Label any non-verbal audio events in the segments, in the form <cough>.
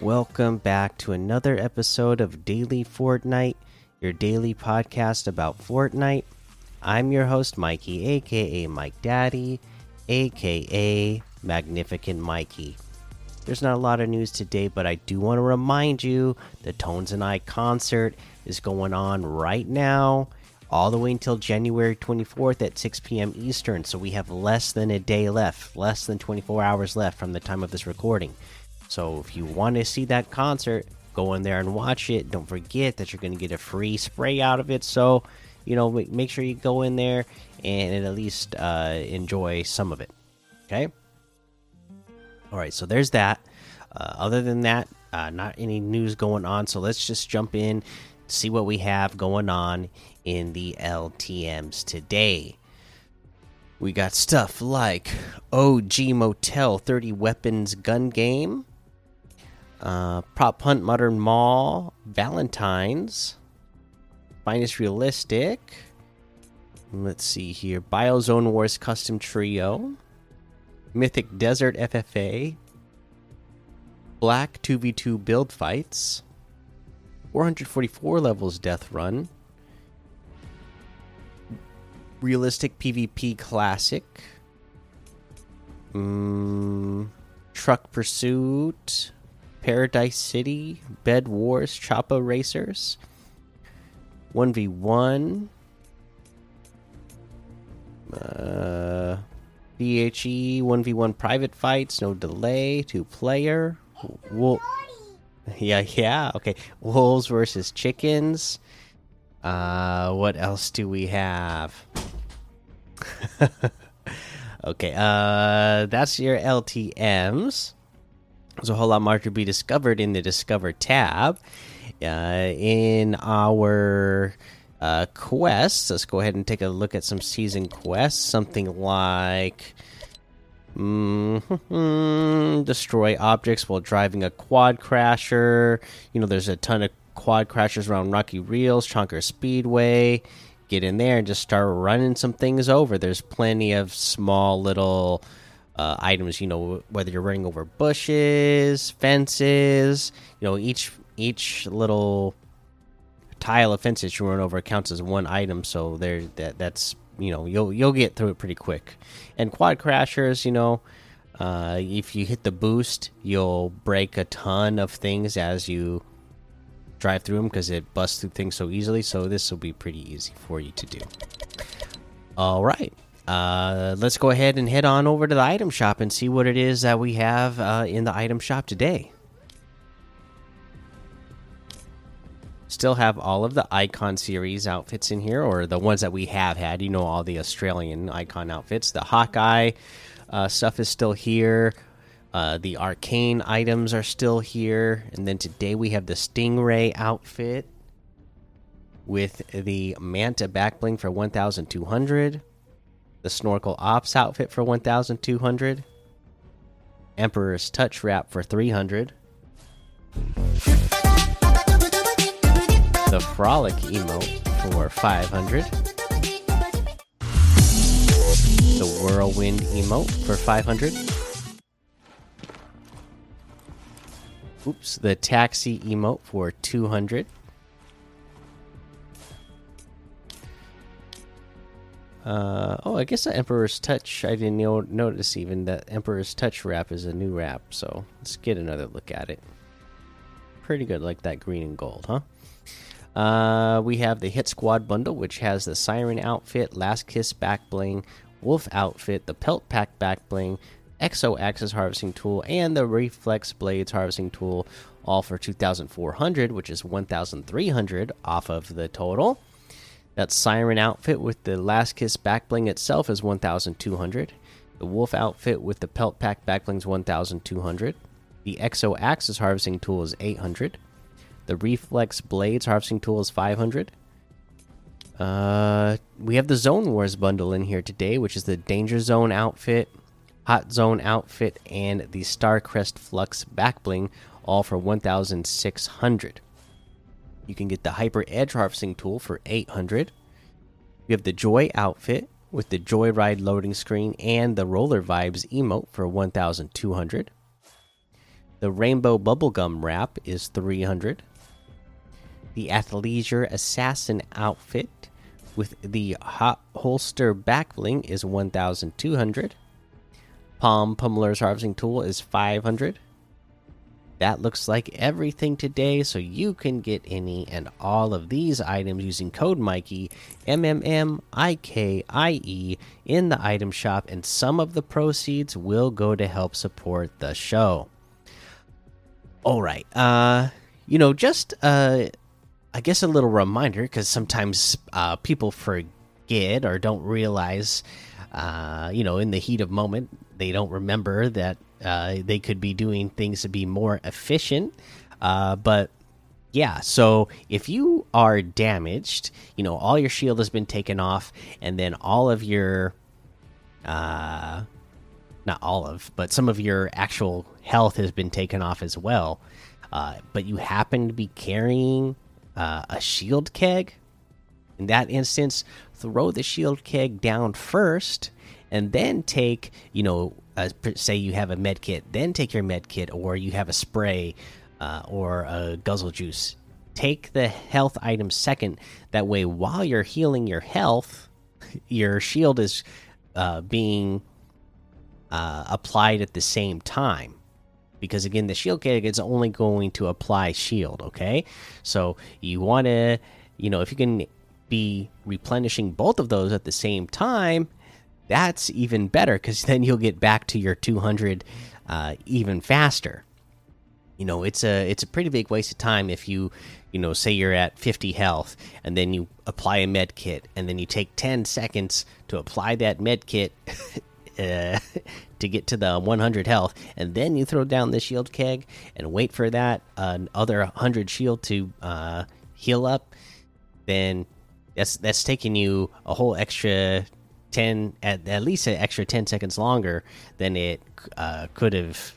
Welcome back to another episode of Daily Fortnite, your daily podcast about Fortnite. I'm your host, Mikey, aka Mike Daddy, aka Magnificent Mikey. There's not a lot of news today, but I do want to remind you the Tones and I concert is going on right now, all the way until January 24th at 6 p.m. Eastern. So we have less than a day left, less than 24 hours left from the time of this recording. So if you want to see that concert, go in there and watch it. Don't forget that you're going to get a free spray out of it. So, you know, make sure you go in there and at least uh, enjoy some of it. Okay. All right. So there's that. Uh, other than that, uh, not any news going on. So let's just jump in, see what we have going on in the LTMs today. We got stuff like OG Motel 30 Weapons Gun Game, uh, Prop Hunt Modern Mall, Valentine's, Finest Realistic. Let's see here. Biozone Wars Custom Trio, Mythic Desert FFA, Black 2v2 Build Fights, 444 levels Death Run, Realistic PvP Classic, mm, Truck Pursuit. Paradise City, Bed Wars, Choppa Racers, 1v1, uh, DHE, 1v1 private fights, no delay, two player. Wool yeah, yeah, okay. Wolves versus chickens. Uh, what else do we have? <laughs> okay, uh, that's your LTMs. There's a whole lot more to be discovered in the Discover tab. Uh, in our uh, quests, let's go ahead and take a look at some season quests. Something like mm destroy objects while driving a quad crasher. You know, there's a ton of quad crashers around Rocky Reels, Chonker Speedway. Get in there and just start running some things over. There's plenty of small little uh, items. You know, whether you're running over bushes, fences. You know, each each little tile of fences you run over counts as one item. So there, that that's you know you'll you'll get through it pretty quick. And quad crashers, you know. Uh, if you hit the boost, you'll break a ton of things as you drive through them because it busts through things so easily. So this will be pretty easy for you to do. All right uh, let's go ahead and head on over to the item shop and see what it is that we have uh, in the item shop today. Still have all of the Icon series outfits in here, or the ones that we have had. You know, all the Australian Icon outfits. The Hawkeye uh, stuff is still here. Uh, the Arcane items are still here. And then today we have the Stingray outfit with the Manta backbling for 1,200 the Snorkel Ops outfit for 1,200, Emperor's Touch Wrap for 300, the Frolic emote for 500, the Whirlwind emote for 500. Oops, the taxi emote for 200. Uh, oh, I guess the Emperor's Touch. I didn't know, notice even that Emperor's Touch wrap is a new wrap. So let's get another look at it. Pretty good, like that green and gold, huh? Uh, we have the Hit Squad bundle, which has the Siren outfit, Last Kiss back bling, Wolf outfit, the Pelt Pack back bling, Exo Axis harvesting tool, and the Reflex Blades harvesting tool, all for 2,400, which is 1,300 off of the total. That Siren outfit with the Last Kiss backbling itself is 1,200. The Wolf outfit with the Pelt Pack backbling is 1,200. The Exo Axis harvesting tool is 800. The Reflex Blades harvesting tool is 500. Uh, we have the Zone Wars bundle in here today, which is the Danger Zone outfit, Hot Zone outfit, and the Starcrest Flux backbling, all for 1,600. You can get the Hyper Edge harvesting tool for 800. You have the Joy outfit with the Joyride loading screen and the Roller Vibes emote for 1200. The Rainbow Bubblegum Wrap is 300. The Athleisure Assassin outfit with the hot holster back bling is 1200. Palm Pummeler's Harvesting Tool is 500. That looks like everything today, so you can get any and all of these items using code Mikey M M M I K I E in the item shop, and some of the proceeds will go to help support the show. All right, uh, you know, just uh, I guess a little reminder because sometimes uh, people forget or don't realize, uh, you know, in the heat of moment, they don't remember that uh, they could be doing things to be more efficient. Uh, but yeah, so if you are damaged, you know, all your shield has been taken off, and then all of your, uh, not all of, but some of your actual health has been taken off as well. Uh, but you happen to be carrying uh, a shield keg. In that instance, throw the shield keg down first, and then take, you know, say you have a med kit, then take your med kit, or you have a spray uh, or a guzzle juice. Take the health item second. That way, while you're healing your health, <laughs> your shield is uh, being uh, applied at the same time. Because again, the shield kit is only going to apply shield. Okay, so you want to, you know, if you can be replenishing both of those at the same time, that's even better because then you'll get back to your 200 uh, even faster. You know, it's a it's a pretty big waste of time if you you know say you're at 50 health and then you apply a med kit and then you take 10 seconds to apply that med kit <laughs> uh, <laughs> to get to the 100 health and then you throw down the shield keg and wait for that uh, other 100 shield to uh, heal up then that's that's taking you a whole extra 10 at, at least an extra 10 seconds longer than it uh, could have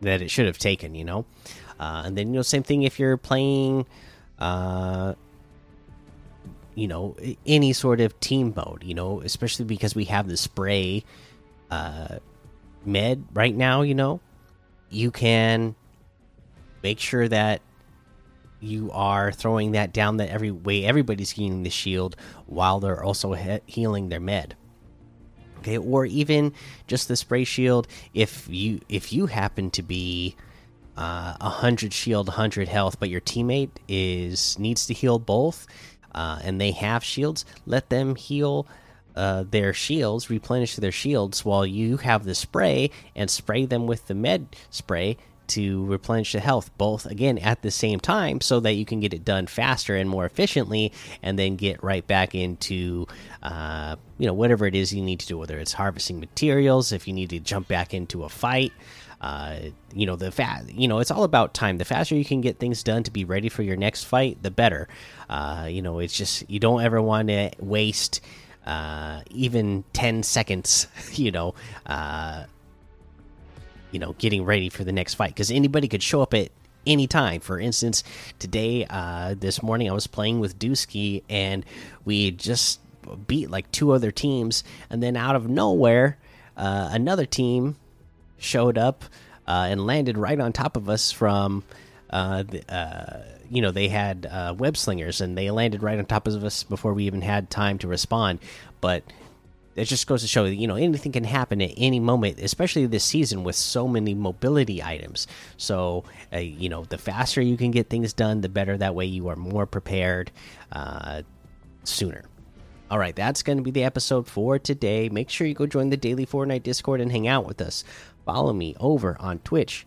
that it should have taken you know? Uh, and then you know same thing if you're playing uh, you know any sort of team mode you know especially because we have the spray uh, med right now you know? You can make sure that you are throwing that down that every way everybody's healing the shield while they're also he healing their med okay or even just the spray shield if you if you happen to be uh, a uh, hundred shield, hundred health, but your teammate is needs to heal both, uh, and they have shields. Let them heal uh, their shields, replenish their shields, while you have the spray and spray them with the med spray to replenish the health both again at the same time so that you can get it done faster and more efficiently and then get right back into uh, you know whatever it is you need to do whether it's harvesting materials if you need to jump back into a fight uh, you know the fast you know it's all about time. The faster you can get things done to be ready for your next fight the better. Uh, you know it's just you don't ever want to waste uh, even 10 seconds <laughs> you know uh, you know getting ready for the next fight because anybody could show up at any time. For instance, today, uh, this morning, I was playing with Dusky and we just beat like two other teams, and then out of nowhere, uh, another team showed up uh, and landed right on top of us from. Uh, uh, you know they had uh, web slingers and they landed right on top of us before we even had time to respond. But it just goes to show you know anything can happen at any moment especially this season with so many mobility items. So uh, you know the faster you can get things done the better. That way you are more prepared uh, sooner. All right that's going to be the episode for today. Make sure you go join the daily fortnite discord and hang out with us. Follow me over on twitch